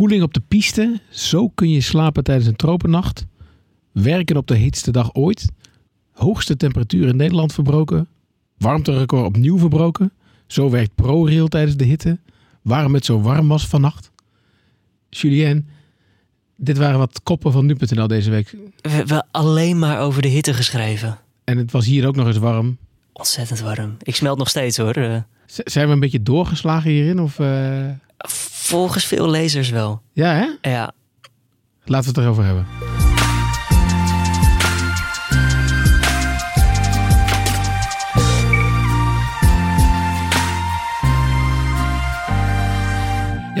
Verkoeling op de piste. Zo kun je slapen tijdens een tropennacht. Werken op de heetste dag ooit. Hoogste temperatuur in Nederland verbroken. Warmterecord opnieuw verbroken. Zo werkt ProRail tijdens de hitte. Waarom het zo warm was vannacht. Julien, dit waren wat koppen van nu.nl deze week. We hebben alleen maar over de hitte geschreven. En het was hier ook nog eens warm. Ontzettend warm. Ik smelt nog steeds hoor. Z- zijn we een beetje doorgeslagen hierin? Of, eh, volgens veel lezers wel. Ja, hè? Ja. Laten we het erover hebben.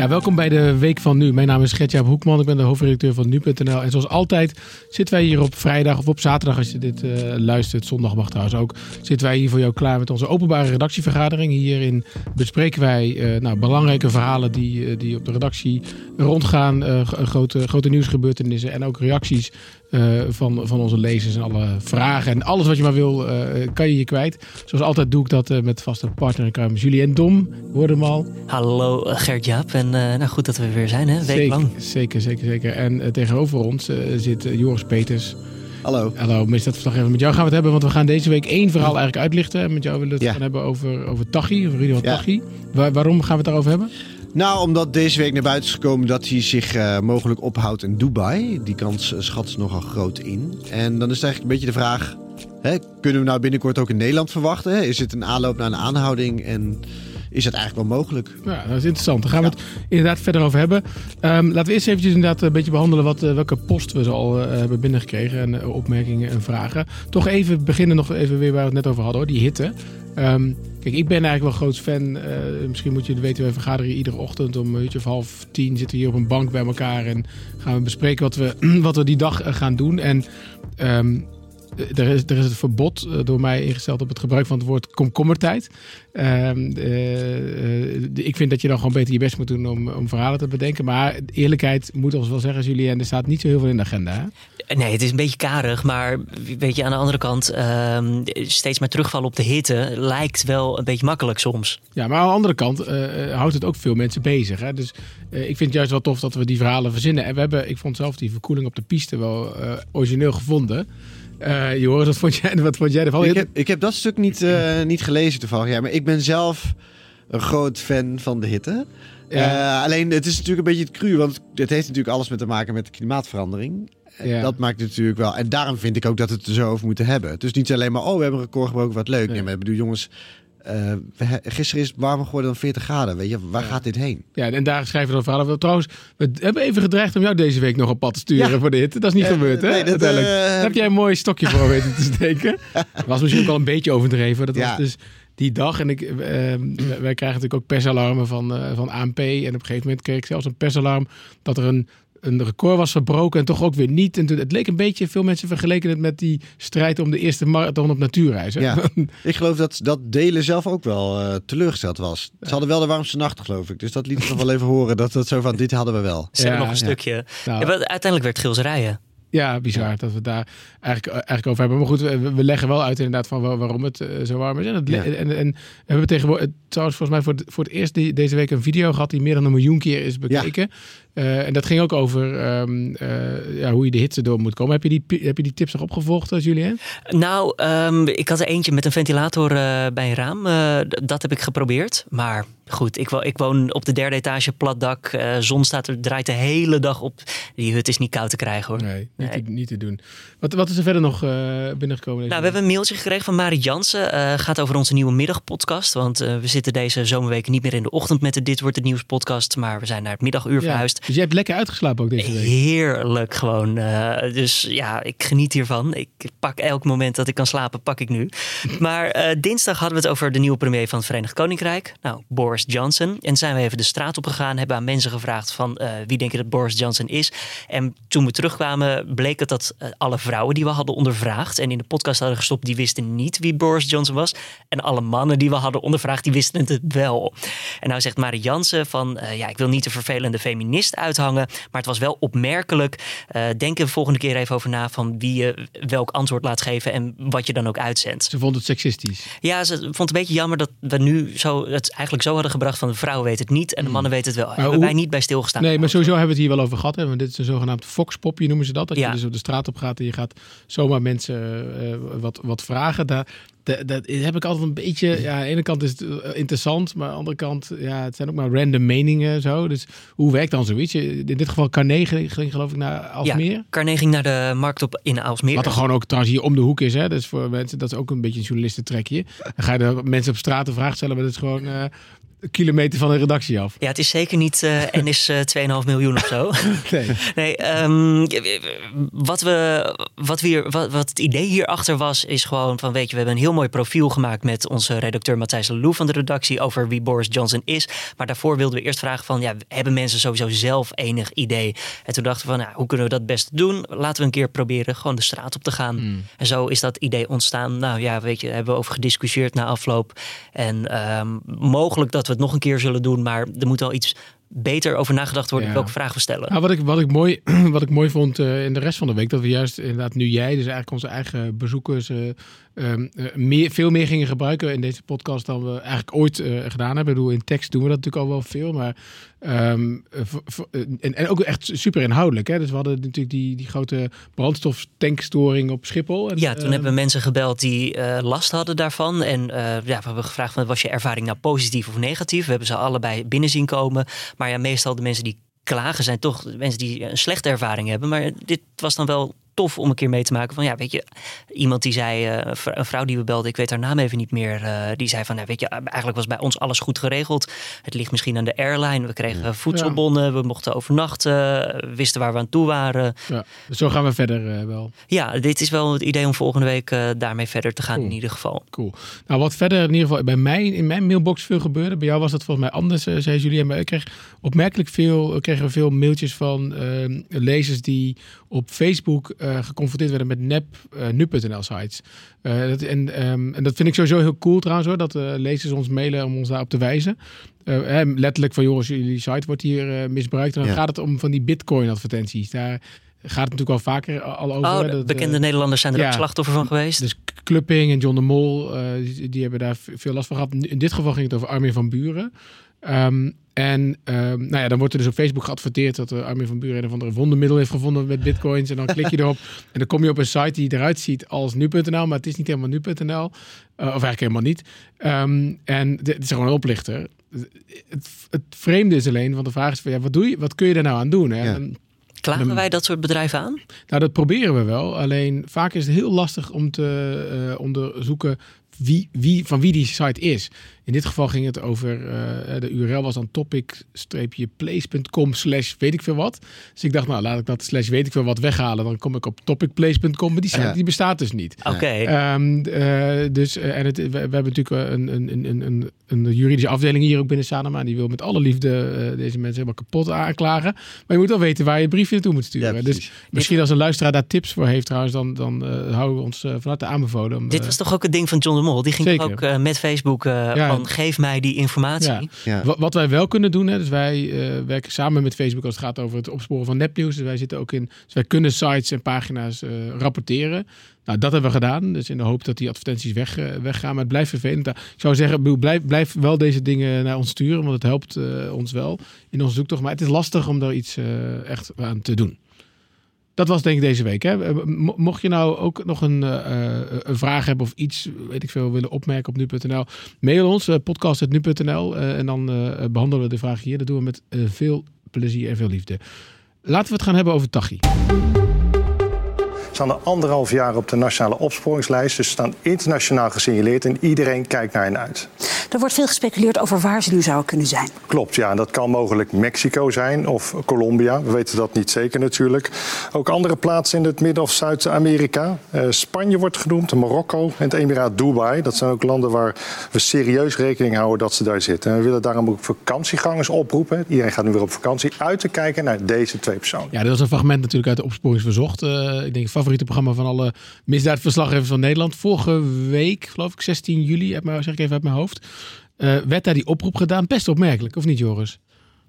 Ja, welkom bij de Week van Nu. Mijn naam is Gertjaap Hoekman, ik ben de hoofdredacteur van Nu.nl. En zoals altijd zitten wij hier op vrijdag of op zaterdag als je dit eh, luistert. Zondag mag trouwens ook. Zitten wij hier voor jou klaar met onze openbare redactievergadering. Hierin bespreken wij eh, nou, belangrijke verhalen die, eh, die op de redactie rondgaan. grote, grote nieuwsgebeurtenissen en ook reacties van, van onze lezers en alle vragen. En alles wat je maar wil, kan je hier kwijt. Zoals altijd doe ik dat met vaste partner in Julien Dom. Hoorde hem al. Hallo Gert-Jaap. En uh, nou goed dat we weer zijn, hè? Week zeker, lang. Zeker, zeker, zeker. En uh, tegenover ons uh, zit Joris Peters. Hallo. Hallo, misdaadverslaggever. Met jou gaan we het hebben, want we gaan deze week één verhaal eigenlijk uitlichten. En met jou willen we het ja. gaan hebben over, over Tachi, over Rudy van ja. Tachi. Waar, waarom gaan we het daarover hebben? Nou, omdat deze week naar buiten is gekomen dat hij zich uh, mogelijk ophoudt in Dubai. Die kans schat ze nogal groot in. En dan is het eigenlijk een beetje de vraag... Hè, kunnen we nou binnenkort ook in Nederland verwachten? Hè? Is het een aanloop naar een aanhouding en is dat eigenlijk wel mogelijk? Ja, dat is interessant. Daar gaan ja. we het inderdaad verder over hebben. Um, laten we eerst eventjes inderdaad een beetje behandelen wat, uh, welke post we zo al uh, hebben binnengekregen. En uh, opmerkingen en vragen. Toch even beginnen nog even weer waar we het net over hadden hoor, die hitte. Um, kijk, ik ben eigenlijk wel groot fan. Misschien moet je het weten, we vergaderen iedere ochtend om een uurtje of half tien. Zitten we hier op een bank bij elkaar en gaan we bespreken wat we, wat we die dag gaan doen. En um, er is, er is het verbod door mij ingesteld op het gebruik van het woord komkommertijd. Uh, uh, ik vind dat je dan gewoon beter je best moet doen om, om verhalen te bedenken. Maar eerlijkheid moet ons wel zeggen, Julien, er staat niet zo heel veel in de agenda. Hè? Nee, het is een beetje karig. Maar weet je, aan de andere kant, uh, steeds maar terugvallen op de hitte lijkt wel een beetje makkelijk soms. Ja, maar aan de andere kant eh, houdt het ook veel mensen bezig. Hè? Dus ik vind het juist wel tof dat we die verhalen verzinnen. En we hebben, ik vond zelf die verkoeling op de piste wel eh, origineel gevonden. Uh, Joris, wat vond jij, wat vond jij ervan? Ik heb, ik heb dat stuk niet, uh, niet gelezen toevallig. Ja, maar ik ben zelf een groot fan van de hitte. Ja. Uh, alleen het is natuurlijk een beetje het cru, want het heeft natuurlijk alles met te maken met de klimaatverandering. Ja. Dat maakt natuurlijk wel. En daarom vind ik ook dat we het er zo over moeten hebben. Dus niet alleen maar, oh, we hebben een record gebroken, wat leuk. Nee, nee maar ik bedoel, jongens, uh, gisteren is het warmer geworden dan 40 graden. Weet je, waar ja. gaat dit heen? Ja, en daar schrijven we dan verhalen. Trouwens, we hebben even gedreigd om jou deze week nog op pad te sturen ja. voor de hitte. Dat is niet uh, gebeurd, hè? Nee, dat, Uiteindelijk. Uh, Daar heb jij een mooi stokje voor weten te steken. was misschien ook wel een beetje overdreven. Dat was dus die dag. En ik, uh, wij krijgen natuurlijk ook persalarmen van, van ANP. En op een gegeven moment kreeg ik zelfs een persalarm dat er een een record was verbroken en toch ook weer niet. En toen, het leek een beetje, veel mensen vergeleken het met die strijd om de eerste marathon op natuurreis. Hè? Ja, ik geloof dat dat delen zelf ook wel uh, teleurgesteld was. Ze hadden wel de warmste nacht, geloof ik. Dus dat liet ik nog wel even horen. Dat dat zo van, dit hadden we wel. Ze ja, nog een stukje. Nou, ja, uiteindelijk werd Gilserijen. Ja, bizar dat we daar eigenlijk, eigenlijk over hebben. Maar goed, we, we leggen wel uit inderdaad van waarom het uh, zo warm is. En, het, ja. en, en, we hebben tegenwoordig, trouwens volgens mij voor het, voor het eerst die, deze week een video gehad die meer dan een miljoen keer is bekeken. Ja. Uh, en dat ging ook over um, uh, ja, hoe je de hitte door moet komen. Heb je die, heb je die tips nog opgevolgd, Julien? Nou, um, ik had er eentje met een ventilator bij een raam. dat heb ik geprobeerd. Maar goed, ik, ik, woon op de derde etage, plat dak. Zon staat er, draait de hele dag op. Die hut is niet koud te krijgen hoor. Nee, niet, nee. Te, niet te doen. Wat, wat is er verder nog binnengekomen? Nou, we hebben een mailtje gekregen van Marie Jansen. Gaat over onze nieuwe middagpodcast. Want we zitten deze zomerweek niet meer in de ochtend met de Dit Wordt Het Nieuws podcast. Maar we zijn naar het middaguur ja, Dus jij hebt lekker uitgeslapen ook deze week? Heerlijk gewoon. dus ja, ik geniet hiervan. Ik pak elk moment dat ik kan slapen, pak ik nu. maar dinsdag hadden we het over de nieuwe premier van het Verenigd Koninkrijk. Nou, Boris Johnson. En zijn we even de straat op gegaan, hebben aan mensen gevraagd van uh, wie denk je dat Boris Johnson is. En toen we terugkwamen bleek het dat alle vrouwen die we hadden ondervraagd en in de podcast hadden gestopt, die wisten niet wie Boris Johnson was. En alle mannen die we hadden ondervraagd, die wisten het wel. En nou zegt Marie Jansen van ja, ik wil niet de vervelende feminist uithangen. Maar het was wel opmerkelijk. Uh, denk er volgende keer even over na van wie je welk antwoord laat geven en wat je dan ook uitzendt. Ze vond het seksistisch. Ja, ze vond het een beetje jammer dat we nu zo, het eigenlijk zo hadden gebracht van de vrouwen weten het niet en de hmm. mannen weten het wel. Maar hebben hoe, wij niet bij stilgestaan. Nee, maar sowieso hebben we het hier wel over gehad. Hè? Want dit is een zogenaamd foxpopje noemen ze dat. Dat je dus op de straat op gaat en je gaat zomaar mensen uh, wat, wat vragen. Daar, dat, dat, heb ik altijd een beetje. Ja, aan de ene kant is het eh, interessant, maar aan de andere kant, ja, het zijn ook maar random meningen zo. Dus hoe werkt dan zoiets? In dit geval Carnegie ging geloof ik naar Alsmeer. Ja, Carnegie ging naar de markt op in Alsmeer. Wat er gewoon ook trouwens hier om de hoek is. Hè? Dus voor mensen, dat is ook een beetje een journalistentrekje. Dan ga je de mensen op straat een vraag stellen, maar dat is gewoon uh, kilometer van de redactie af. Ja, het is zeker niet uh, en is uh, 2,5 miljoen of zo. nee. nee um, wat, we, wat, we hier, wat, wat het idee hierachter was, is gewoon van weet je, we hebben een heel mooi profiel gemaakt met onze redacteur Matthijs Lelou van de redactie over wie Boris Johnson is. Maar daarvoor wilden we eerst vragen van, ja, hebben mensen sowieso zelf enig idee? En toen dachten we van, nou, hoe kunnen we dat best doen? Laten we een keer proberen gewoon de straat op te gaan. Hmm. En zo is dat idee ontstaan. Nou ja, weet je, hebben we over gediscussieerd na afloop. En um, mogelijk dat we het nog een keer zullen doen, maar er moet wel iets beter over nagedacht worden welke vraag we stellen. Nou, wat, ik, wat, ik mooi, wat ik mooi vond uh, in de rest van de week, dat we juist inderdaad nu jij, dus eigenlijk onze eigen bezoekers, uh, um, meer, veel meer gingen gebruiken in deze podcast dan we eigenlijk ooit uh, gedaan hebben. Ik bedoel, in tekst doen we dat natuurlijk al wel veel, maar um, en, en, ook echt super inhoudelijk. Hè? Dus we hadden natuurlijk die, die grote brandstoftankstoring op Schiphol. En, ja, toen hebben we mensen gebeld die last hadden daarvan. En ja, we hebben gevraagd, was je ervaring nou positief of negatief? We hebben ze allebei binnen zien komen. Maar ja, meestal de mensen die klagen zijn toch mensen die een slechte ervaring hebben. Maar dit was dan wel tof om een keer mee te maken van ja, weet je, iemand die zei, uh, een vrouw die we belden, ik weet haar naam even niet meer, uh, die zei van, nou, weet je, eigenlijk was bij ons alles goed geregeld. Het ligt misschien aan de airline. We kregen voedselbonnen, we mochten overnachten, wisten waar we aan toe waren. Ja, dus zo gaan we verder wel. Ja, dit is wel het idee om volgende week daarmee verder te gaan in ieder geval. Cool. Nou, wat verder in ieder geval bij mij in mijn mailbox veel gebeurde, bij jou was dat volgens mij anders, zei Julie, maar ik kreeg opmerkelijk veel, kregen we veel mailtjes van lezers die op Facebook geconfronteerd werden met nep uh, nu.nl sites. Uh, dat, en, um, en dat vind ik sowieso heel cool trouwens hoor, dat lezers ons mailen om ons daarop te wijzen. letterlijk van jongens, jullie site wordt hier misbruikt. En dan gaat het om van die bitcoin advertenties. Daar gaat het natuurlijk al vaker al over. Oh, dat, bekende Nederlanders zijn er ook slachtoffer van geweest. Dus Clupping en John de Mol, die, die, hebben daar veel last van gehad. In dit geval ging het over Armin van Buren. Um, en um, nou ja, dan wordt er dus op Facebook geadverteerd dat de Armin van Buren een of andere wondermiddel heeft gevonden met bitcoins. En dan klik je erop en dan kom je op een site die eruit ziet als nu.nl, maar het is niet helemaal nu.nl. Uh, of eigenlijk helemaal niet. Um, en het is gewoon een oplichter. Het, het, vreemde is alleen, want de vraag is van ja, wat doe je, wat kun je er nou aan doen? Hè? Ja. Klagen wij dat soort bedrijven aan? Nou, dat proberen we wel. Alleen vaak is het heel lastig om te uh, onderzoeken wie, wie, van wie die site is. In dit geval ging het over, uh, de URL was dan topic-place.com slash weet ik veel wat. Dus ik dacht, nou laat ik dat slash weet ik veel wat weghalen. Dan kom ik op topicplace.com, maar die site die bestaat dus niet. Oké. Okay. Um, uh, dus, uh, en het, we, we, hebben natuurlijk een, een, een, een, een juridische afdeling hier ook binnen Sanema. En die wil met alle liefde deze mensen helemaal kapot aanklagen. Maar je moet wel weten waar je briefje naartoe moet sturen. Ja, dus misschien als een luisteraar daar tips voor heeft trouwens, dan, dan houden we ons vanuit de aanbevolen. Om, Dit was toch ook het ding van John de Mol? Die ging ook met Facebook ja, geef mij die informatie. Ja. Wat wij wel kunnen doen, hè, dus wij uh, werken samen met Facebook als het gaat over het opsporen van nepnieuws. Dus wij zitten ook in, dus wij kunnen sites en pagina's uh, rapporteren. Nou, dat hebben we gedaan. Dus in de hoop dat die advertenties weg, uh, weggaan. Maar het blijft vervelend. Ik zou zeggen, blijf, blijf wel deze dingen naar ons sturen. Want het helpt ons wel in onze zoektocht. Maar het is lastig om daar iets echt aan te doen. Dat was denk ik deze week. Hè? Eh, mocht je nou ook nog een, uh, een vraag hebben of iets, weet ik veel, willen opmerken op nu.nl, mail ons, uh, podcast.nu.nl en dan behandelen we de vraag hier. Dat doen we met veel plezier en veel liefde. Laten we het gaan hebben over Tachi staan er anderhalf jaar op de nationale opsporingslijst. Dus ze staan internationaal gesignaleerd en iedereen kijkt naar hen uit. Er wordt veel gespeculeerd over waar ze nu zouden kunnen zijn. Klopt, ja. En dat kan mogelijk Mexico zijn of Colombia. We weten dat niet zeker natuurlijk. Ook andere plaatsen in het Midden- of Zuid-Amerika. Uh, Spanje wordt genoemd, Marokko en het Emiraat Dubai. Dat zijn ook landen waar we serieus rekening houden dat ze daar zitten. En we willen daarom ook vakantiegangers oproepen. Iedereen gaat nu weer op vakantie uit te kijken naar deze twee personen. Ja, dat was een fragment natuurlijk uit de opsporing verzocht. Uh, ik denk favoriete programma van alle misdaadverslaggevers van Nederland. Vorige week, geloof ik, 16 juli, zeg ik even uit mijn hoofd, uh, werd daar die oproep gedaan. Best opmerkelijk, of niet Joris?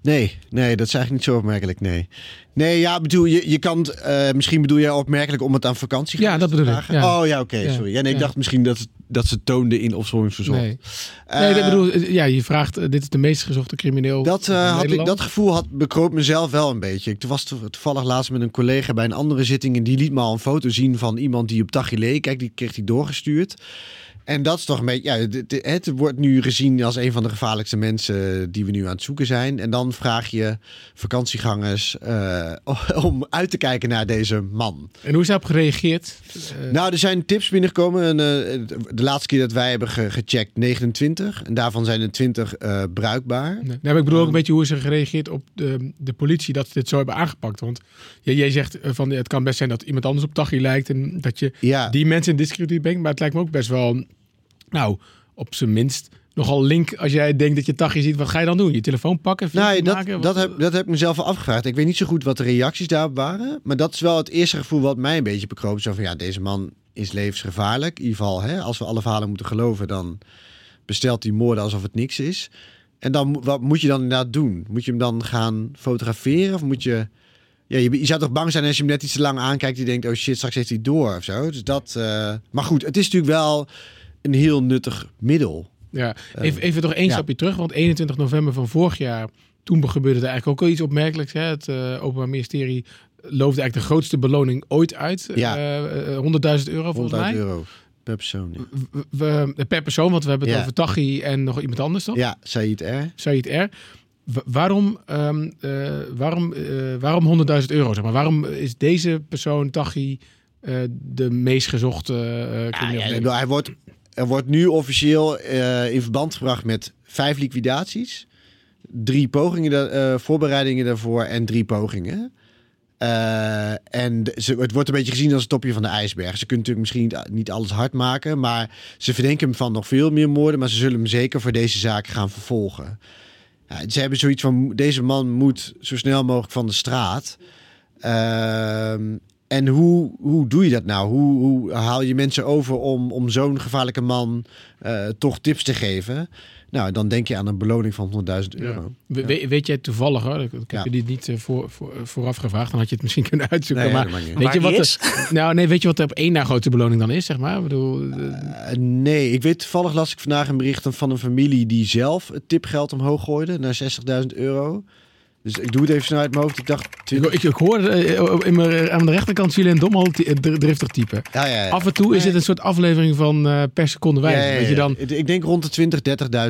Nee, nee, dat is eigenlijk niet zo opmerkelijk, nee. Nee, ja, bedoel, je, je kan, uh, misschien bedoel jij opmerkelijk om het aan vakantie Ja, dat bedoel ik. Ja. Oh ja, oké, okay, sorry. Ja, nee, ik dacht misschien dat, dat ze toonden in opsporingsverzoek. Nee, uh, nee ik bedoel, ja, je vraagt, uh, dit is de meest gezochte crimineel dat, had ik, dat gevoel had bekroop mezelf wel een beetje. Ik was toevallig laatst met een collega bij een andere zitting en die liet me al een foto zien van iemand die op Tachi leek. Kijk, die kreeg hij doorgestuurd. En dat is toch een beetje, ja, het wordt nu gezien als een van de gevaarlijkste mensen die we nu aan het zoeken zijn. En dan vraag je vakantiegangers uh, om uit te kijken naar deze man. En hoe is daarop gereageerd? Uh... Nou, er zijn tips binnengekomen. En, uh, de laatste keer dat wij hebben ge gecheckt, 29. En daarvan zijn er 20 bruikbaar. Nee. Nou, ik bedoel ook een beetje hoe is er gereageerd op de, de politie dat ze dit zo hebben aangepakt. Want jij, jij zegt van het kan best zijn dat iemand anders op Tachi lijkt. En dat je ja. die mensen in discrediet brengt. Maar het lijkt me ook best wel nou, op zijn minst nogal link als jij denkt dat je tachje ziet. Wat ga je dan doen? Je telefoon pakken? Nee, dat, maken? dat, heb, dat heb ik mezelf al afgevraagd. Ik weet niet zo goed wat de reacties daarop waren. Maar dat is wel het eerste gevoel wat mij een beetje bekroop. Zo van ja, deze man is levensgevaarlijk. In ieder geval, hè, als we alle verhalen moeten geloven, dan bestelt hij moorden alsof het niks is. En dan, wat moet je dan inderdaad doen? Moet je hem dan gaan fotograferen? Of moet je... Ja, je, je zou toch bang zijn als je hem net iets te lang aankijkt... die denkt, oh shit, straks heeft hij door of zo. Dus dat... Uh... Maar goed, het is natuurlijk wel een heel nuttig middel. Ja, even, even toch één ja. stapje terug. Want 21 november van vorig jaar, toen gebeurde er eigenlijk ook al iets opmerkelijks. Hè? Het uh, Openbaar Ministerie loofde eigenlijk de grootste beloning ooit uit. Ja. Uh, 100.000 euro volgens 100.000 mij. euro per persoon. Ja. We, we, per persoon, want we hebben het over Tachi en nog iemand anders toch? Ja, Said R. Said R. Waarom, um, uh, waarom, uh, waarom 100.000 euro? Zeg maar? Waarom is deze persoon, Tachi, uh, de meest gezochte? Ja, ja, hij wordt er wordt nu officieel uh, in verband gebracht met vijf liquidaties, drie pogingen, uh, voorbereidingen daarvoor en drie pogingen. Uh, en het wordt een beetje gezien als het topje van de ijsberg. Ze kunnen natuurlijk misschien niet, alles hard maken, maar ze verdenken hem van nog veel meer moorden, maar ze zullen hem zeker voor deze zaak gaan vervolgen. Ze hebben zoiets van: deze man moet zo snel mogelijk van de straat. Uh, en hoe, hoe doe je dat nou? Hoe, hoe haal je mensen over om, om zo'n gevaarlijke man uh, toch tips te geven? Nou, dan denk je aan een beloning van 100.000 euro. Ja. We, weet jij toevallig, hoor, ik, ik heb je dit niet uh, voor, voor, vooraf gevraagd, dan had je het misschien kunnen uitzoeken. Nee, maar weet je wat de, nou, nee, weet je wat de op één na grote beloning dan is, zeg maar? Ik bedoel, uh, nee, ik weet toevallig las ik vandaag een bericht van een familie die zelf het tipgeld omhoog gooide naar 60.000 euro. Dus ik doe het even snel uit mijn hoofd. Ik dacht... Ik, ik, ik hoorde uh, in mijn, aan de rechterkant Julien Dom al driftig typen. Ja, ja, ja. Af en toe nee. is het een soort aflevering van uh, per seconde wijze. Dat je dan... Ik denk rond de 20,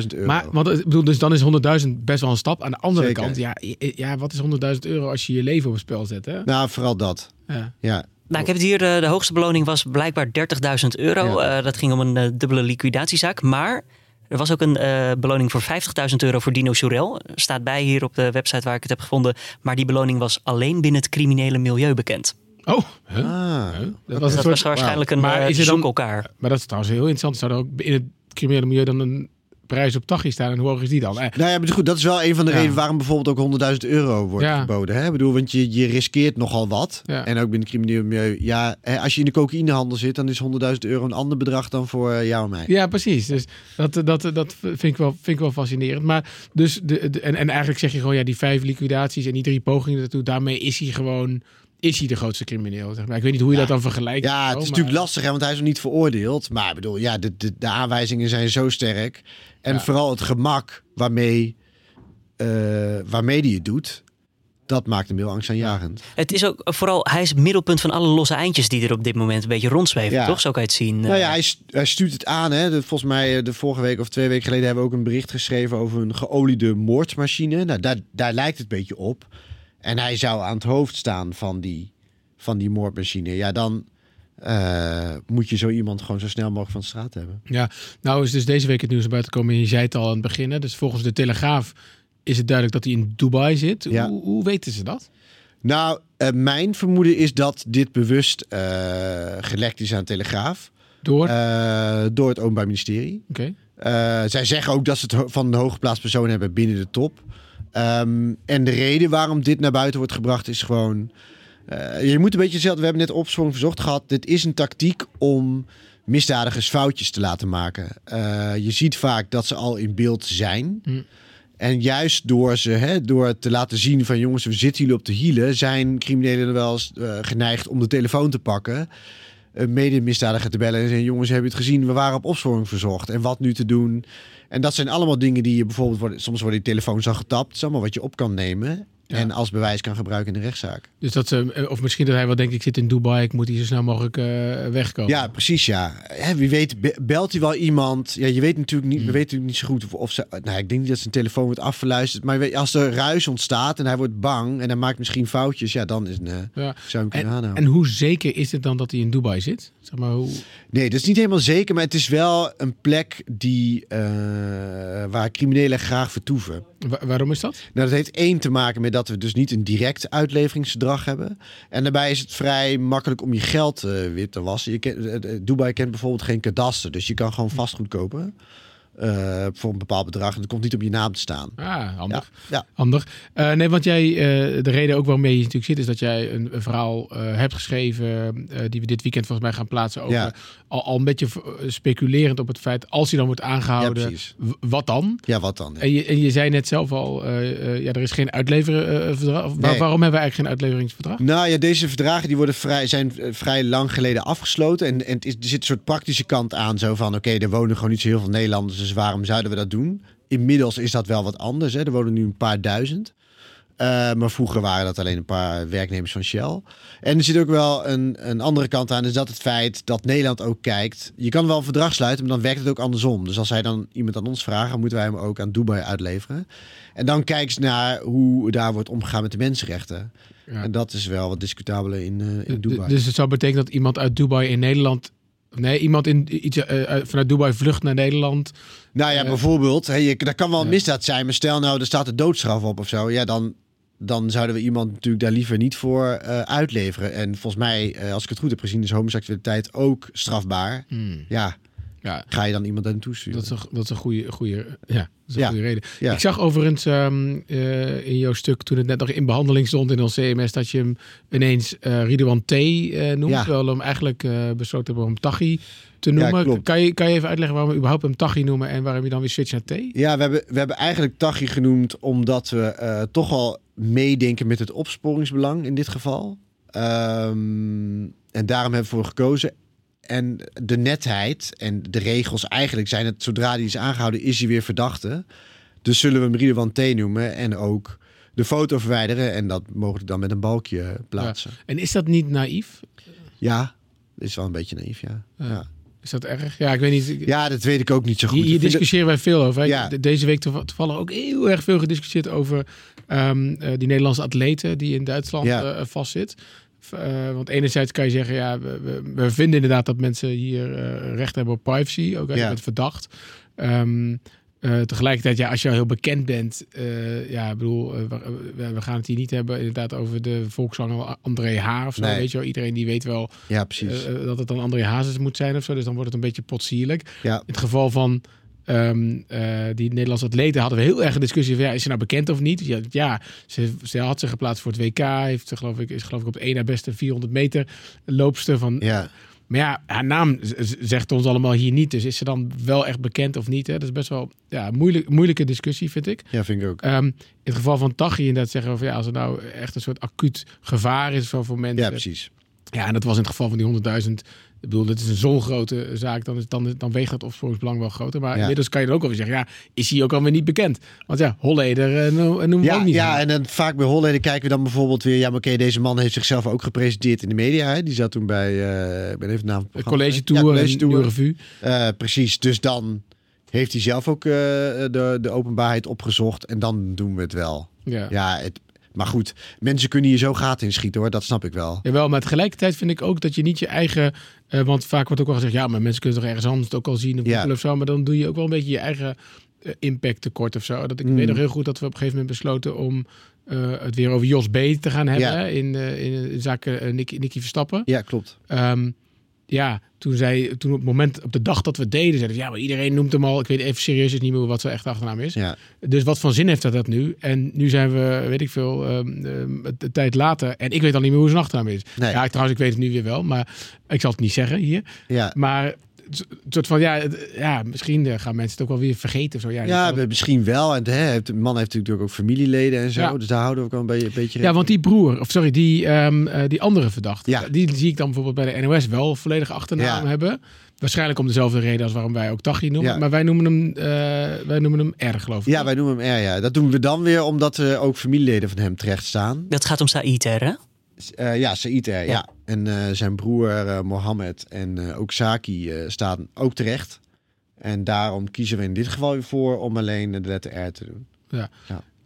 30.000 euro. Maar want, ik bedoel, dus dan is 100.000 best wel een stap. Aan de andere Zeker. kant, ja, ja, wat is 100.000 euro als je je leven op het spel zet? Hè? Nou, vooral dat. Ja. ja. Nou, ik heb het hier, de, de hoogste beloning was blijkbaar 30.000 euro. Ja. Uh, dat ging om een uh, dubbele liquidatiezaak. Maar er was ook een uh, beloning voor 50.000 euro voor Dino Soerel. Staat bij hier op de website waar ik het heb gevonden. Maar die beloning was alleen binnen het criminele milieu bekend. Oh, huh? ah, dat, was, dat soort, was waarschijnlijk wow. een maar uh, is dan, elkaar. Maar dat is trouwens heel interessant. Zou er ook in het criminele milieu dan een prijs op Tachi staan en hoe hoog is die dan? Eh. Nou ja, maar goed, dat is wel een van de ja. redenen waarom bijvoorbeeld ook 100.000 euro wordt ja. geboden. Hè? Ik bedoel, want je, je riskeert nogal wat. Ja. En ook binnen het crimineel milieu. Ja, als je in de cocaïnehandel zit, dan is 100.000 euro een ander bedrag dan voor jou en mij. Ja, precies. Dus dat, dat, dat vind, ik wel, vind ik wel fascinerend. Maar dus, de, de, en, en eigenlijk zeg je gewoon, ja, die vijf liquidaties en die drie pogingen daartoe, daarmee is hij gewoon is hij de grootste crimineel. Zeg maar. Ik weet niet hoe je ja. dat dan vergelijkt. Ja, het is maar... natuurlijk lastig, hè, want hij is nog niet veroordeeld. Maar ik bedoel, ja, de, de, de aanwijzingen zijn zo sterk. En ja. vooral het gemak waarmee, uh, waarmee die het doet. Dat maakt hem heel angstaanjagend. Het is ook vooral, hij is het middelpunt van alle losse eindjes die er op dit moment een beetje rondzweven, ja. toch? Zo kan je het zien. Nou ja, hij, hij stuurt het aan. Hè. De, volgens mij de vorige week of twee weken geleden hebben we ook een bericht geschreven over een geoliede moordmachine. Nou, daar, daar lijkt het een beetje op. En hij zou aan het hoofd staan van die, van die moordmachine. Ja, dan uh, moet je zo iemand gewoon zo snel mogelijk van de straat hebben. Ja, nou is dus deze week het nieuws buiten komen. Je zei het al aan het begin. Dus volgens de Telegraaf is het duidelijk dat hij in Dubai zit. Ja. Hoe, hoe weten ze dat? Nou, uh, mijn vermoeden is dat dit bewust uh, gelekt is aan de Telegraaf. Door? door het Openbaar Ministerie. Oké. Okay. zij zeggen ook dat ze het van de hooggeplaatst persoon hebben binnen de top. Um, en de reden waarom dit naar buiten wordt gebracht is gewoon... Uh, je moet een beetje zelf. We hebben net opsprong verzocht gehad. Dit is een tactiek om misdadigers foutjes te laten maken. Uh, je ziet vaak dat ze al in beeld zijn. Hm. En juist door ze, hè, door te laten zien van jongens, we zitten jullie op de hielen, zijn criminelen er wel eens eh, geneigd om de telefoon te pakken. Een medemisdadiger te bellen en zeggen: jongens, hebben je het gezien? We waren op opsporing verzocht. En wat nu te doen? En dat zijn allemaal dingen die je bijvoorbeeld soms worden die telefoons al getapt. Dat allemaal wat je op kan nemen. Ja. En als bewijs kan gebruiken in de rechtszaak. Dus dat ze, eh, of misschien dat hij wel denkt, ik zit in Dubai, ik moet hier zo snel mogelijk eh, wegkomen. Ja, precies, ja. Hè, wie weet, be- belt hij wel iemand? Ja, je weet natuurlijk niet, we weten natuurlijk niet zo goed of, of ze... Nou, ik denk niet dat zijn telefoon wordt afgeluisterd. Maar weet, als er ruis ontstaat en hij wordt bang en hij maakt misschien foutjes... Ja, dan is een, eh, Ja. zou hem kunnen En, aanhouden. en hoe zeker is het dan dat hij in Dubai zit? Zeg maar, hoe... Nee, dat is niet helemaal zeker, maar het is wel een plek die, waar criminelen graag vertoeven. Wa- waarom is dat? Nou, dat heeft één te maken met dat we dus niet een direct uitleveringsverdrag hebben. En daarbij is het vrij makkelijk om je geld eh, weer te wassen. Je eh, eh, Dubai kent bijvoorbeeld geen kadaster, dus je kan gewoon vastgoed kopen. Eh, voor een bepaald bedrag. En dat komt niet op je naam te staan. Ah, handig. Ja, Handig. Eh, nee, want jij, eh, de reden ook waarmee je natuurlijk zit, is dat jij een, een verhaal hebt geschreven, die we dit weekend volgens mij gaan plaatsen, over, Ja. al, al een beetje speculerend op het feit, als hij dan wordt ja, aangehouden, wat dan? Ja, wat dan? En je, en je zei net zelf al, ja, er is geen uitleveringsverdrag. Waar-. Waarom hebben we eigenlijk geen uitleveringsverdrag? Nou ja, deze verdragen die worden vrij, zijn vrij lang geleden afgesloten. En, en het is, er zit een soort praktische kant aan. Zo van, oké, er wonen gewoon niet zo heel veel Nederlanders. Dus waarom zouden we dat doen? Inmiddels is dat wel wat anders. Hè. Er wonen nu een paar duizend. Eh, maar vroeger waren dat alleen een paar werknemers van Shell. En er zit ook wel een, een andere kant aan. Is dat het feit dat Nederland ook kijkt. Je kan wel een verdrag sluiten, maar dan werkt het ook andersom. Dus als hij dan iemand aan ons vraagt, dan moeten wij hem ook aan Dubai uitleveren. En dan kijken ze naar hoe daar wordt omgegaan met de mensenrechten. Ja. En dat is wel wat discutabel in, eh, in Dubai. Dus het zou betekenen dat iemand uit Dubai in Nederland. Nee, iemand in, iets, eh, uit- vanuit Dubai vlucht naar Nederland. nou ja, eh, bijvoorbeeld, hè, je, dat kan wel een misdaad zijn, maar stel nou, er staat de doodstraf op of zo. Ja, dan, dan zouden we iemand natuurlijk daar liever niet voor eh, uitleveren. En volgens mij, eh, als ik het goed heb gezien, is homoseksualiteit ook strafbaar. Ja, Ja, ga je dan iemand naartoe sturen? dat is een, dat is een goede, goede, ja, dat is een Ja. goede reden. Ik zag overigens ehm, eh, in jouw stuk, toen het net nog in behandeling stond in ons CMS, dat je hem ineens eh Ridwan T eh, noemt. Terwijl we hem eigenlijk besloten hebben om Tachi te noemen. kan, je, kan je even uitleggen waarom we überhaupt hem Tachi noemen en waarom je dan weer switcht naar T? Ja, we hebben, we hebben eigenlijk Tachi genoemd omdat we toch wel meedenken met het opsporingsbelang in dit geval. Ehm, en daarom hebben we voor gekozen. En de netheid en de regels eigenlijk zijn het, zodra die is aangehouden, is hij weer verdachte. Dus zullen we hem Ridwan T noemen en ook de foto verwijderen en dat mogelijk dan met een balkje plaatsen. En is dat niet naïef? Ja, is wel een beetje naïef, ja. Ja. Ja, Is dat erg? Ja, ik weet niet. Ja dat weet ik ook niet zo goed. Hier, discussiëren wij veel over. Ja. De- Deze week toev- toevallig ook heel erg veel gediscussieerd over ehm, eh, die Nederlandse atleten die in Duitsland Ja. eh, vastzit. Eh, want enerzijds kan je zeggen, ja, we, we, vinden inderdaad dat mensen hier eh, recht hebben op privacy, ook als je bent verdacht. Eh, tegelijkertijd, ja, als je al heel bekend bent, ja, ik bedoel, we, gaan het hier niet hebben inderdaad over de volkszanger André Haar of zo. Nee. Weet je wel, iedereen die weet wel Ja, precies. dat het dan André Hazes moet zijn of zo. Dus dan wordt het een beetje potsierlijk. ja. In het geval van ehm, eh, die Nederlandse atleten hadden we heel erg een discussie van ja, is ze nou bekend of niet? Ja, ja ze, ze had zich geplaatst voor het WK, heeft ze, geloof ik, is geloof ik op één na beste 400 meter loopster van. ja. Maar ja, haar naam zegt ons allemaal hier niet. Dus is ze dan wel echt bekend of niet? Hè? Dat is best wel ja, moeilijk, moeilijke discussie, vind ik. Ja, vind ik ook. Ehm, in het geval van Tachi inderdaad zeggen we van ja, als er nou echt een soort acuut gevaar is voor voor mensen. Ja, precies. Ja, en dat was in het geval van die 100.000. Ik bedoel, dit is een zo'n grote zaak, dan, is, dan, dan weegt dat opsporingsbelang wel groter. Maar Ja. inmiddels kan je dan ook alweer zeggen, ja, is hij ook alweer niet bekend? Want ja, Holleder uh, noemen we Ja, ook niet. ja, en dan vaak bij Holleden kijken we dan bijvoorbeeld weer... Ja, maar oké, deze man heeft zichzelf ook gepresenteerd in de media. Hè? Die zat toen bij... eh ik ben even de naam van college kwijt. Ja, tour, college tour. Revue. Eh, precies, dus dan heeft hij zelf ook eh, de, de openbaarheid opgezocht. En dan doen we het wel. Ja. Ja, het, maar goed, mensen kunnen hier zo gaten in schieten hoor. Dat snap ik wel. Jawel, maar tegelijkertijd vind ik ook dat je niet je eigen... eh, want vaak wordt ook wel gezegd, ja, maar mensen kunnen toch ergens anders het ook al zien of, Ja. of zo. Maar dan doe je ook wel een beetje je eigen eh, impact tekort of zo. Dat ik Mm. weet nog heel goed dat we op een gegeven moment besloten om eh, het weer over Jos B. te gaan hebben. Ja. In, in, in zaken Nicky, Nicky Verstappen. Ja, klopt. Ehm, ja, toen, zei, toen op het moment, op de dag dat we deden, zeiden ze, ja, maar iedereen noemt hem al. Ik weet even serieus niet meer wat zijn echte achternaam is. Ja, Dus wat voor zin heeft dat, dat nu? En nu zijn we, weet ik veel, een tijd later. En ik weet al niet meer hoe zijn achternaam is. Nee. Ja, ik, trouwens, ik weet het nu weer wel, maar ik zal het niet zeggen hier. ja. Maar soort van, ja, ja, misschien eh, gaan mensen het ook wel weer vergeten. Of zo. Ja, Ja, misschien wel. En de, hè, de man heeft natuurlijk ook familieleden en zo. Ja. Dus daar houden we ook wel een beetje, een beetje ja, want die broer, of sorry, die, ehm, eh, die andere verdachte, Ja. die zie ik dan bijvoorbeeld bij de NOS wel volledige achternaam Ja. hebben. Waarschijnlijk om dezelfde reden als waarom wij ook Tachi noemen. Ja. Maar wij noemen hem, eh, wij noemen hem R, geloof ik. Ja, wij noemen hem R, ja. Dat doen we dan weer omdat er ook familieleden van hem terecht staan. Dat gaat om Said, hè? Eh, ja, Said R, ja. En eh, zijn broer eh, Mohammed en eh, ook Saki eh, staan ook terecht. En daarom kiezen we in dit geval weer voor om alleen de letter R te doen.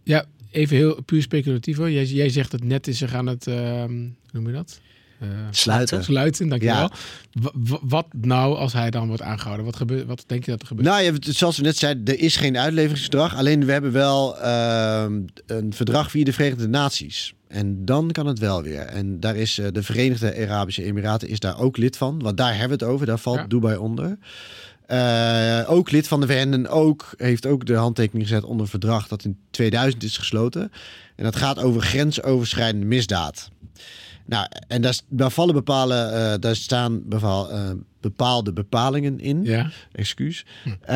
Ja, even heel puur speculatief hoor. Jij, jij zegt het net is, ze gaan het, ehm, hoe noem je dat? Eh, Sluiten. sluiten, dankjewel. Ja. Wa- wa- wat nou als hij dan wordt aangehouden? Wat, gebeurt, wat denk je dat er gebeurt? Nou, ja, zoals we net zeiden, er is geen uitleveringsverdrag. Alleen we hebben wel ehm, een verdrag via de Verenigde Naties. En dan kan het wel weer. En daar is eh, de Verenigde Arabische Emiraten is daar ook lid van. Want daar hebben we het over. Daar valt Ja. Dubai onder. Eh, ook lid van de VN en ook, heeft ook de handtekening gezet onder een verdrag dat in 2000 is gesloten. En dat gaat over grensoverschrijdende misdaad. Nou, en daar, daar vallen bepaalde, eh, daar staan bepaal, eh, bepaalde bepalingen in Ja, excuus. eh,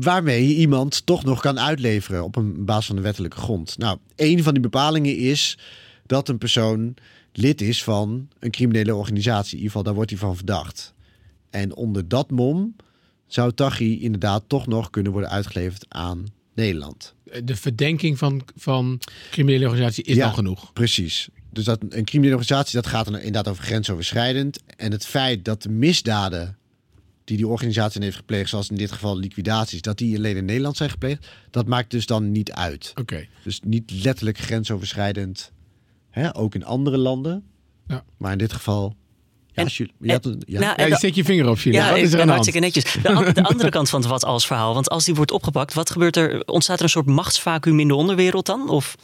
waarmee je iemand toch nog kan uitleveren op een basis van de wettelijke grond. Nou, een van die bepalingen is dat een persoon lid is van een criminele organisatie. In ieder geval, daar wordt hij van verdacht. En onder dat mom zou Taghi inderdaad toch nog kunnen worden uitgeleverd aan Nederland. de verdenking van, van criminele organisatie is Ja. dan genoeg. Precies. Dus dat een criminele organisatie, dat gaat dan inderdaad over grensoverschrijdend. En het feit dat de misdaden die die organisatie heeft gepleegd, zoals in dit geval liquidaties, dat die alleen in Nederland zijn gepleegd, dat maakt dus dan niet uit. Oké. Dus niet letterlijk grensoverschrijdend, hè, ook in andere landen. Ja. Maar in dit geval, ja, En- je een- ja. Nou, Ja, je steekt je vinger op, Julia. Ja, Wat ik is er aan hand? hartstikke netjes. De, an- de andere kant van het wat als verhaal. Want als die wordt opgepakt, wat gebeurt er? Ontstaat er een soort machtsvacuum in de onderwereld dan? Of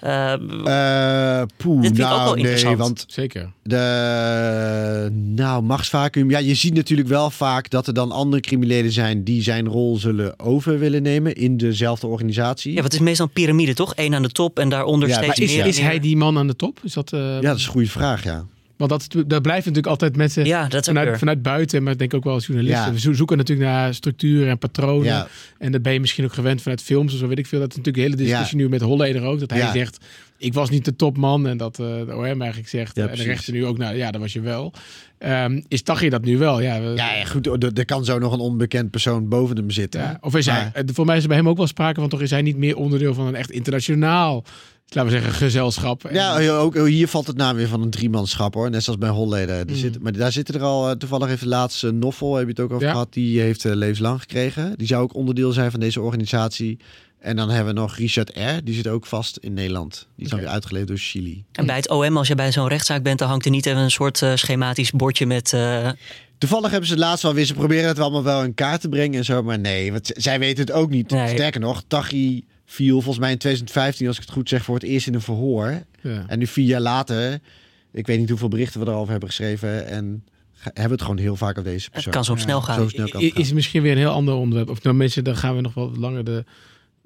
eh, Eh, poeh, Dit vind ik ook nou wel nee, interessant. want Zeker. De, nou, machtsvacuum. Ja, je ziet natuurlijk wel vaak dat er dan andere criminelen zijn die zijn rol zullen over willen nemen in dezelfde organisatie. ja, wat is meestal een piramide, toch? Eén aan de top en daaronder Ja, steeds maar Is, meer. is hij die man aan de top? Is dat, eh, Ja, dat is een goede vraag, ja. Want dat, daar blijven natuurlijk altijd mensen Ja, dat vanuit, weer. vanuit buiten, maar ik denk ook wel als journalisten. Ja. We zo- zoeken natuurlijk naar structuren en patronen. Ja. En dat ben je misschien ook gewend vanuit films of zo weet ik veel. Dat is natuurlijk de hele discussie nu met Holleder ook. Dat hij Ja. zegt, ik was niet de topman. En dat eh de OM eigenlijk zegt. Ja, en de precies. rechter nu ook, nou ja, dat was je wel. Ehm, is Tachi dat nu wel? Ja, we- Ja, ja goed, er, kan zo nog een onbekend persoon boven hem zitten. Ja, of is hij, Maar- eh, voor mij is er bij hem ook wel sprake van, toch is hij niet meer onderdeel van een echt internationaal, laten we zeggen, gezelschap. Ja, ook hier valt het naam weer van een driemanschap hoor. Net zoals bij Holleden. Mm. zit, maar daar zitten er al, eh, toevallig heeft de laatste Noffel, heb je het ook over Ja. gehad, die heeft eh, levenslang gekregen. Die zou ook onderdeel zijn van deze organisatie. En dan hebben we nog Richard R. Die zit ook vast in Nederland. Die is dan Oké. weer uitgeleverd door Chili. En bij het OM, als je bij zo'n rechtszaak bent, dan hangt er niet even een soort eh, schematisch bordje met. eh, Toevallig hebben ze het laatst wel weer. Ze proberen het allemaal wel in kaart te brengen en zo. Maar nee, want zij weten het ook niet. Nee. Sterker nog, Tachi viel volgens mij in 2015, als ik het goed zeg, voor het eerst in een verhoor. Ja. En nu vier jaar later, ik weet niet hoeveel berichten we erover hebben geschreven. En hebben we het gewoon heel vaak over deze het persoon. kan zo snel gaan. Zo snel kan het gaan. is misschien weer een heel ander onderwerp. Of nou mensen, dan gaan we nog wel langer de,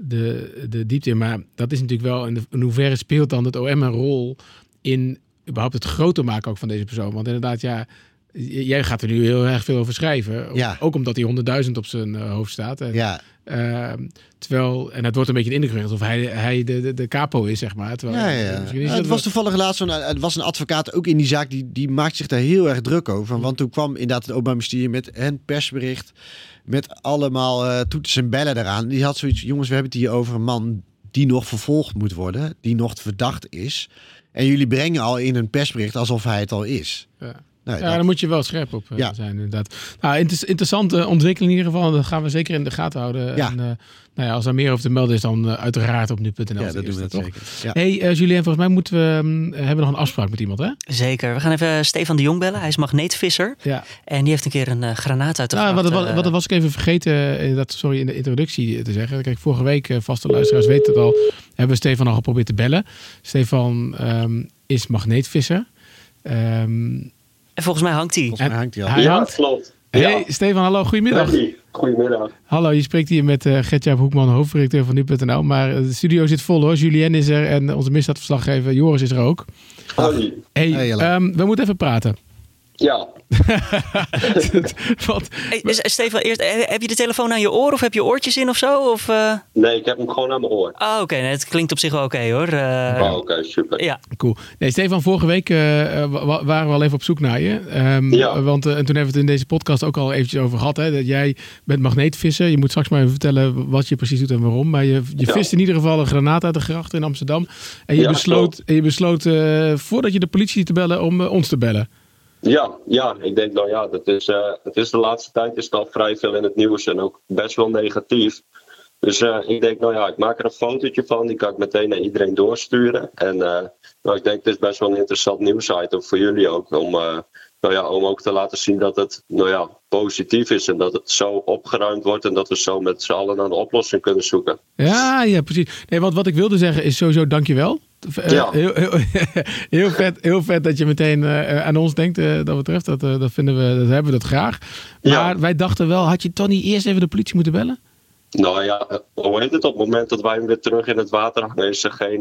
de, de diepte in. Maar dat is natuurlijk wel, in, de, in hoeverre speelt dan het OM een rol in überhaupt het groter maken ook van deze persoon? Want inderdaad, ja, jij gaat er nu heel erg veel over schrijven. Ja. Ook omdat hij 100.000 op zijn eh, hoofd staat. En, Ja, ehm, terwijl, en het wordt een beetje in de indruk gewekt of hij, hij de, de, de capo is, zeg maar. Terwijl, ja, ja. misschien is Ja, dat het was toevallig laatst zo'n, het was een advocaat ook in die zaak, die, die maakt zich daar heel erg druk over. Want toen kwam inderdaad het Openbaar Ministerie met een persbericht, met allemaal eh toeters en bellen eraan. Die had zoiets, jongens, we hebben het hier over een man die nog vervolgd moet worden, die nog verdacht is. En jullie brengen al in een persbericht alsof hij het al is. Ja. Nou, Ja, dat- daar moet je wel scherp op eh, Ja. zijn, inderdaad. Nou, inter- interessante ontwikkeling in ieder geval. Dat gaan we zeker in de gaten houden. Ja. En, eh, nou ja, als er meer over te melden is, dan eh, uiteraard op nu.nl. ja, dat doen we dat toch? zeker. Ja. Hey eh, Julien, volgens mij moeten we, hm, hebben we nog een afspraak met iemand, hè? Zeker. We gaan even Stefan de Jong bellen. Hij is magneetvisser. Ja. En die heeft een keer een eh, granaat uit de Nou, wat, wat, wat was ik even vergeten, dat, sorry, in de introductie te zeggen. Kijk, vorige week, eh, vaste luisteraars weten het al, hebben we Stefan al geprobeerd te bellen. Stefan ehm, is magneetvisser. Ehm, En volgens mij hangt hij. Volgens mij hangt hij al. hij ja, hangt. klopt. Hey, Ja. Stefan, hallo, goedemiddag. Hey, Goedemiddag. Hallo, je spreekt hier met uh, Gertjaap Hoekman, hoofdredacteur van nu.nl. Maar eh, de studio zit vol hoor. Julien is er en onze misdaadverslaggever Joris is er ook. Hoi. Hey, ehm, we moeten even praten. Ja, Wat? Hey, dus, Stefan, eerst, eh, heb je de telefoon aan je oor of heb je oortjes in of zo? Of, eh? nee, ik heb hem gewoon aan mijn oor. Ah, oké. nee, het klinkt op zich wel oké hoor. Eh, Oh, Oké, super. Ja, Cool. Nee, Stefan, vorige week eh, eh, wa- waren we al even op zoek naar je. Ehm, Ja. Want eh, en toen hebben we het in deze podcast ook al eventjes over gehad. Hè, dat jij bent magneetvisser. Je moet straks maar even vertellen wat je precies doet en waarom. Maar je, je Ja. vist in ieder geval een granaat uit de gracht in Amsterdam. En je Ja, besloot, en je besloot eh, voordat je de politie te bellen om eh, ons te bellen. Ja, ja, ik denk nou ja, dat is, eh, het is de laatste tijd is het al vrij veel in het nieuws en ook best wel negatief. Dus eh, ik denk, nou ja, ik maak er een fotootje van, die kan ik meteen naar iedereen doorsturen. En eh, nou, ik denk, het is best wel een interessant nieuwsitem voor jullie ook, om, nou ja, om ook te laten zien dat het nou ja, positief is en dat het zo opgeruimd wordt en dat we zo met z'n allen naar een oplossing kunnen zoeken. Ja, ja, precies. Nee, want wat ik wilde zeggen is sowieso dankjewel. Eh, Ja. heel, heel, heel, vet, heel vet dat je meteen eh, aan ons denkt. eh, dat betreft, dat, dat vinden we, dat hebben we dat graag. Maar Ja. wij dachten wel, had je toch niet eerst even de politie moeten bellen? Nou ja, hoe heet het? Op het moment dat wij hem weer terug in het water hangen, is er geen,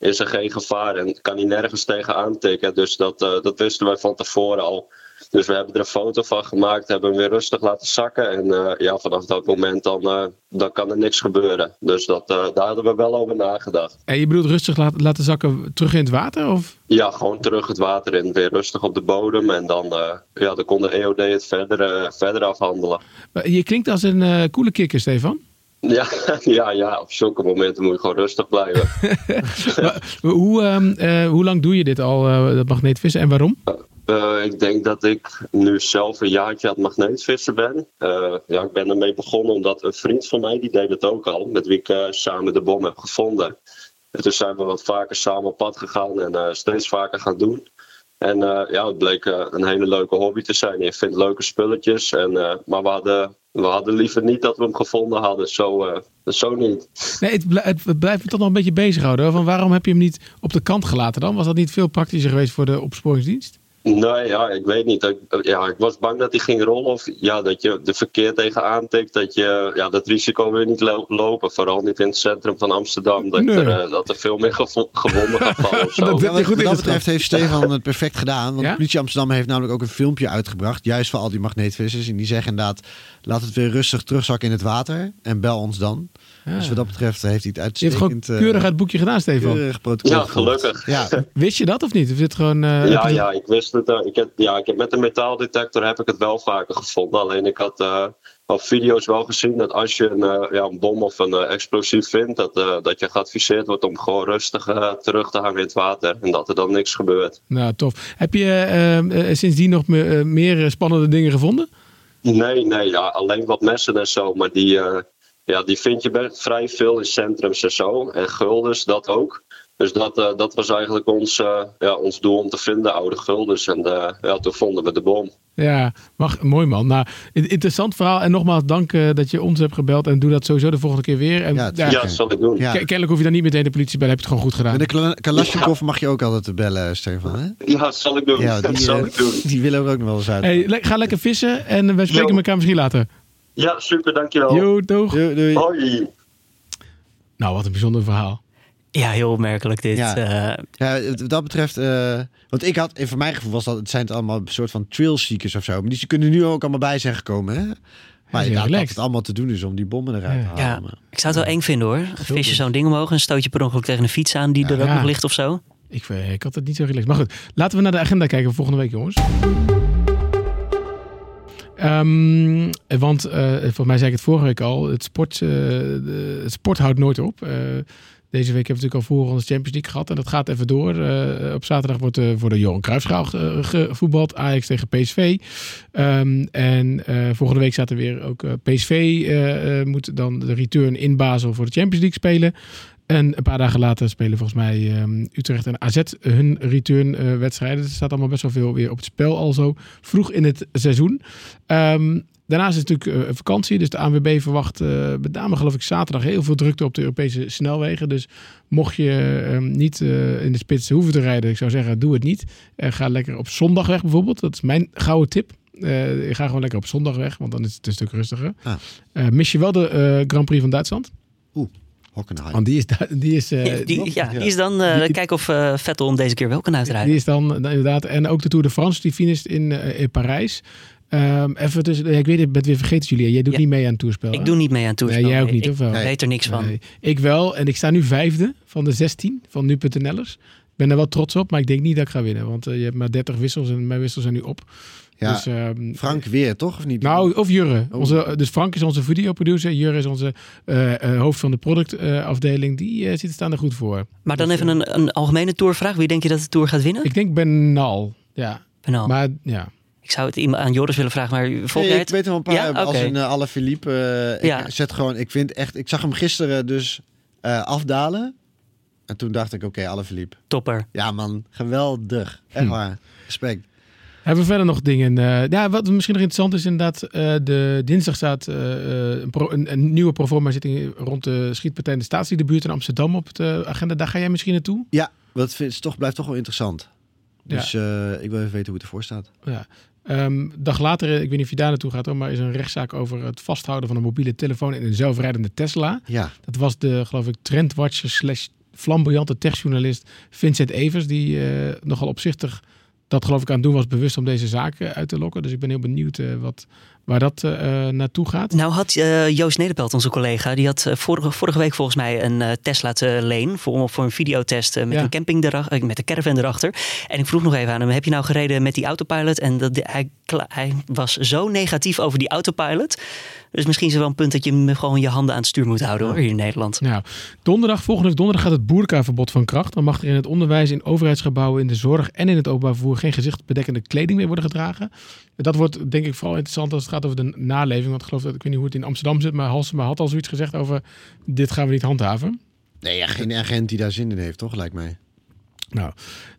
is er geen gevaar en kan hij nergens tegen aantikken. Dus dat, eh, dat wisten wij van tevoren al. Dus we hebben er een foto van gemaakt, hebben hem weer rustig laten zakken. En eh, ja, vanaf dat moment dan, eh, dan kan er niks gebeuren. Dus dat, daar hadden we wel over nagedacht. En je bedoelt rustig laten, laten zakken terug in het water? Of? Ja, gewoon terug het water in, weer rustig op de bodem. En dan, ja, dan kon de EOD het verder, verder afhandelen. Je klinkt als een coole kikker, Stefan. Ja, ja, ja, op zulke momenten moet je gewoon rustig blijven. Maar hoe, ehm, eh, hoe lang doe je dit al, eh, dat magneetvissen, en waarom? Eh, ik denk dat ik nu zelf een jaartje aan het magneetvissen ben. Ja, ik ben ermee begonnen omdat een vriend van mij, die deed het ook al, met wie ik samen de bom heb gevonden. En toen zijn we wat vaker samen op pad gegaan en steeds vaker gaan doen. En ja, het bleek een hele leuke hobby te zijn. Je vindt leuke spulletjes, en, maar we hadden, we hadden liever niet dat we hem gevonden hadden. Zo, eh, zo niet. Nee, het, blij- het blijft me toch nog een beetje bezighouden. hoor. Van waarom heb je hem niet op de kant gelaten dan? Was dat niet veel praktischer geweest voor de opsporingsdienst? Nee, ja, ik weet niet. Ik, ja, ik was bang dat hij ging rollen. Of ja, dat je de verkeer tegenaan tikt. Dat je ja, dat risico weer niet lo- lopen. Vooral niet in het centrum van Amsterdam. Dat, Nee. er, eh, dat er veel meer gewonden gaan vallen of zo. Dat- goed wat dat betreft heeft Stefan het perfect gedaan. Want Ja? de politie Amsterdam heeft namelijk ook een filmpje uitgebracht. Juist voor al die magneetvissers. En die zeggen inderdaad, laat het weer rustig terugzakken in het water. En bel ons dan. Dus wat dat betreft heeft hij het Je hebt gewoon uitstekend... eh, keurig uit het boekje gedaan, Stefan. keurig protocol Ja, gelukkig. Ja, Wist je dat of niet? Of dit gewoon, eh, Ja, je- ja, ik wist het. eh, ik heb, ja, ik heb met een metaaldetector heb ik het wel vaker gevonden. Alleen ik had eh op video's wel gezien dat als je een, ja, een bom of een explosief vindt, dat, eh, dat je geadviseerd wordt om gewoon rustig eh, terug te hangen in het water. En dat er dan niks gebeurt. Nou, tof. Heb je sindsdien nog me- meer spannende dingen gevonden? Nee, nee, ja, alleen wat messen en zo. Maar die, eh, ja, die vind je best vrij veel in centrums en zo. En guldens, dat ook. Dus dat, eh, dat was eigenlijk ons, eh, ja, ons doel om te vinden, oude guldens. En eh, ja, toen vonden we de bom. Ja, mag, mooi man. Nou, in- interessant verhaal. En nogmaals dank eh, dat je ons hebt gebeld. En doe dat sowieso de volgende keer weer. En, Ja, ja, Ja, dat zal ik doen. ja. Ja, ke- Kennelijk hoef je dan niet meteen de politie te bellen. Heb je het gewoon goed gedaan. Met de Kala- Kalashnikov mag je ook altijd te bellen, Stefan. Hè? dat zal ik doen. Ja, dat die, zal ik doen. die willen we ook nog wel eens uit. Hey, le- ga lekker vissen. En wij spreken elkaar misschien later. Ja, super, dankjewel. Jo, doeg. Doei, doei. Hoi. Nou, wat een bijzonder verhaal. ja heel opmerkelijk dit. Ja. Eh, Ja, wat dat betreft, eh, want ik had, voor mijn gevoel was dat, het zijn het allemaal een soort van trailseekers of zo. Maar die kunnen nu ook allemaal bij zijn gekomen, hè? Maar inderdaad, dat het allemaal te doen is om die bommen eruit Ja. te ja, halen. ik zou het wel eng vinden hoor. Vis je zo'n ding omhoog en stoot je per ongeluk tegen een fiets aan die er ook Ja. nog ligt of zo. Ik, eh, ik had het niet zo relaxed. Maar goed, laten we naar de agenda kijken voor volgende week, jongens. Ehm, want eh, volgens mij zei ik het vorige week al. Het sport, eh, het sport houdt nooit op. Eh, deze week hebben we natuurlijk al voorrondes Champions League gehad. En dat gaat even door. Op zaterdag wordt eh, voor de Johan Cruijffschaal gevoetbald. Ajax tegen PSV. Ehm, en volgende week staat er weer ook PSV. moet dan de return in Basel voor de Champions League spelen. En een paar dagen later spelen volgens mij ehm, Utrecht en AZ hun return wedstrijden. Dus er staat allemaal best wel veel weer op het spel al zo vroeg in het seizoen. Ehm, daarnaast is het natuurlijk eh, vakantie. Dus de ANWB verwacht eh, met name geloof ik zaterdag heel veel drukte op de Europese snelwegen. Dus mocht je ehm, niet eh, in de spits hoeven te rijden, ik zou zeggen doe het niet. Ga lekker op zondag weg bijvoorbeeld. Dat is mijn gouden tip. Ik ga gewoon lekker op zondag weg, want dan is het een stuk rustiger. Ah. Mis je wel de Grand Prix van Duitsland? Oeh. Hockenheim. Want die is, die is, eh, die, die, ja, die is dan, eh Die- kijken of eh, Vettel hem deze keer wel kan uitrijden. is dan inderdaad. En ook de Tour de France, die finisht in, eh, in Parijs. Ehm, even dus, ik weet, ik ben het weer vergeten, Julia. Jij doet Ja. niet mee aan het toerspel. Ik hè? doe niet mee aan toerspel. Nee, jij ook niet, ik, of wel? Ik weet er niks van. Nee, ik wel. En ik sta nu vijfde van de 16 van nu.nl'ers. Ik ben er wel trots op, maar ik denk niet dat ik ga winnen. Want je hebt maar 30 wissels en mijn wissels zijn nu op. Ja, Dus, ehm, Frank weer, toch? Of niet? nou, of Jurre. Oh. Onze, dus Frank is onze videoproducer. Jurre is onze eh, eh, hoofd van de productafdeling. die eh, zit staan er goed voor. Maar dan even een, een algemene tourvraag. Wie denk je dat de tour gaat winnen? Ik denk Benal. Ja, Benal. maar ja. Ik zou het iemand aan Joris willen vragen, maar volg Nee, jij ik weet wel een paar Ja? als een uh, alle Philippe. eh, Ja. Ik zet gewoon, ik vind echt, ik zag hem gisteren dus eh, afdalen. En toen dacht ik, oké, alle Philippe. Topper. Ja man, geweldig. Echt Hm. waar. Respect. Hebben we verder nog dingen? eh, ja, wat misschien nog interessant is inderdaad. eh, de dinsdag staat eh, een, pro- een, een nieuwe proforma zitting rond de schietpartij in de Staatsdiedenbuurt in Amsterdam op de agenda. Daar ga jij misschien naartoe? Ja, dat vind, is toch, blijft toch wel interessant. Dus ik wil even weten hoe het ervoor staat. Ja. Ehm, dag later, ik weet niet of je daar naartoe gaat, hoor, maar is een rechtszaak over het vasthouden van een mobiele telefoon in een zelfrijdende Tesla. Ja, Dat was de, geloof ik, trendwatcher slash flamboyante techjournalist Vincent Evers, die nogal opzichtig dat geloof ik aan het doen was, bewust om deze zaak eh, uit te lokken. Dus ik ben heel benieuwd eh, wat, waar dat eh, naartoe gaat. Nou had Joost Nederpelt, onze collega, die had vorige, vorige week volgens mij een Tesla te leen voor, voor een videotest met Ja. een camping erachter, met een caravan erachter. En ik vroeg nog even aan hem, heb je nou gereden met die autopilot? En dat, hij, hij was zo negatief over die autopilot. Dus misschien is er wel een punt dat je hem gewoon je handen aan het stuur moet houden hoor, hier in Nederland. Nou, donderdag, volgende week donderdag gaat het boerkaverbod van kracht. Dan mag er in het onderwijs, in overheidsgebouwen, in de zorg en in het openbaar vervoer geen gezichtbedekkende kleding meer worden gedragen. Dat wordt denk ik vooral interessant als het gaat over de naleving. Want ik geloof dat, ik weet niet hoe het in Amsterdam zit, maar Halsema had al zoiets gezegd over dit gaan we niet handhaven. nee, ja, geen agent die daar zin in heeft, toch? Lijkt mij. Nou,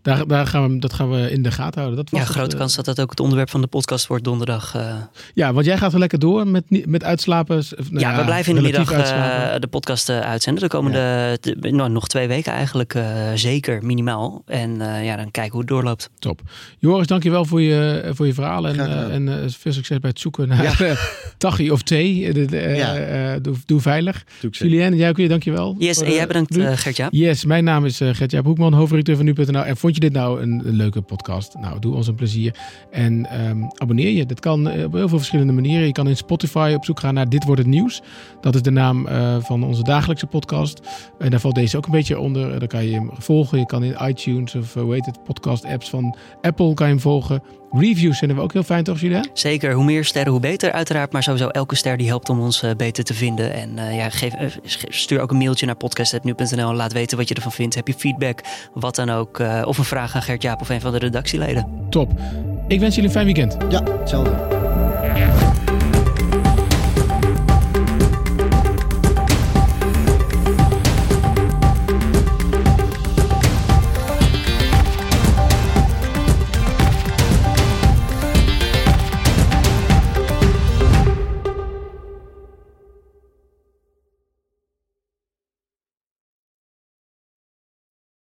daar, daar gaan we, dat gaan we in de gaten houden. Dat was Ja, het, grote eh, kans dat dat ook het onderwerp van de podcast wordt donderdag. eh. Ja, want jij gaat er lekker door met, met uitslapen. nou ja, we blijven in de middag eh, de podcast uitzenden. De komende de- nou, nog twee weken eigenlijk eh, zeker, minimaal. En eh, ja, dan kijken hoe het doorloopt. Top. Joris, dankjewel voor je, voor je verhalen. En, eh, en eh, veel succes bij het zoeken naar eh, Tachi of thee. Eh, de- de, Ja. doe, doe veilig. Julianne, jij ook weer, dankjewel. Yes, en jij bedankt doei. eh Gertja. Yes, mijn naam is uh, Gert-Jaap Hoekman, hoofdredacteur En vond je dit nou een, leuke podcast? Nou, doe ons een plezier. En ehm, abonneer je. Dat kan eh, op heel veel verschillende manieren. Je kan in Spotify op zoek gaan naar Dit Wordt Het Nieuws. Dat is de naam eh, van onze dagelijkse podcast. En daar valt deze ook een beetje onder. Eh, Dan kan je hem volgen. Je kan in iTunes of hoe heet het, podcast apps van Apple kan je hem volgen. Reviews vinden we ook heel fijn, toch Julia? Zeker, hoe meer sterren, hoe beter uiteraard. Maar sowieso elke ster die helpt om ons eh, beter te vinden. En eh, ja, geef, eh, stuur ook een mailtje naar podcast.nu.nl. en Laat weten wat je ervan vindt. Heb je feedback, wat dan ook. eh, of een vraag aan Gert-Jaap of een van de redactieleden. Top. Ik wens jullie een fijn weekend. Ja, hetzelfde.